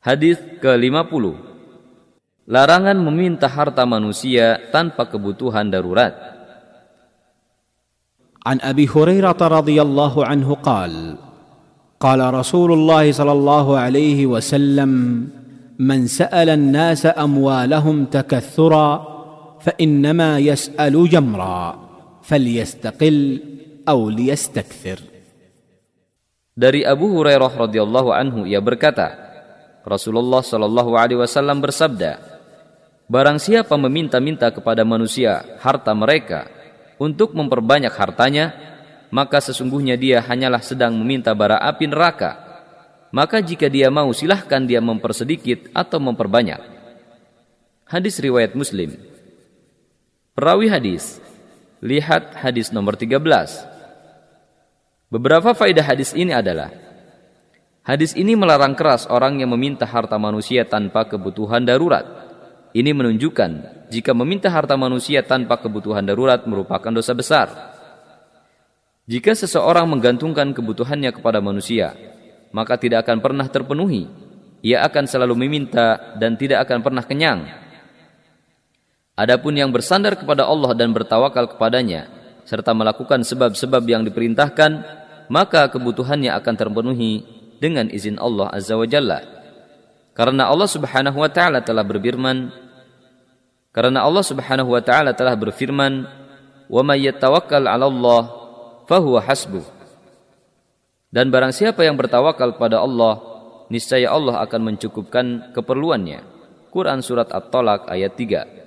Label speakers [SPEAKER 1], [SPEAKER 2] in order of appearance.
[SPEAKER 1] Hadis ke-50. Larangan meminta harta manusia tanpa kebutuhan darurat.
[SPEAKER 2] عن ابي هريره رضي الله عنه قال قال رسول الله صلى الله عليه وسلم من سال الناس اموالهم تكثرا فانما يسال جمرا فليستقل أو ليستكثر
[SPEAKER 1] Dari Abu Hurairah radhiyallahu anhu ia berkata, Rasulullah Shallallahu Alaihi Wasallam bersabda, Barang siapa meminta-minta kepada manusia harta mereka untuk memperbanyak hartanya, maka sesungguhnya dia hanyalah sedang meminta bara api neraka. Maka jika dia mau silahkan dia mempersedikit atau memperbanyak. Hadis riwayat Muslim. Perawi hadis. Lihat hadis nomor 13. Beberapa faedah hadis ini adalah Hadis ini melarang keras orang yang meminta harta manusia tanpa kebutuhan darurat. Ini menunjukkan jika meminta harta manusia tanpa kebutuhan darurat merupakan dosa besar. Jika seseorang menggantungkan kebutuhannya kepada manusia, maka tidak akan pernah terpenuhi. Ia akan selalu meminta dan tidak akan pernah kenyang. Adapun yang bersandar kepada Allah dan bertawakal kepadanya, serta melakukan sebab-sebab yang diperintahkan, maka kebutuhannya akan terpenuhi dengan izin Allah Azza wa Jalla. Karena Allah Subhanahu wa taala telah berfirman karena Allah Subhanahu wa taala telah berfirman, "Wa may yatawakkal 'ala Allah fahuwa hasbuh." Dan barang siapa yang bertawakal pada Allah, niscaya Allah akan mencukupkan keperluannya. Quran surat At-Talaq ayat 3.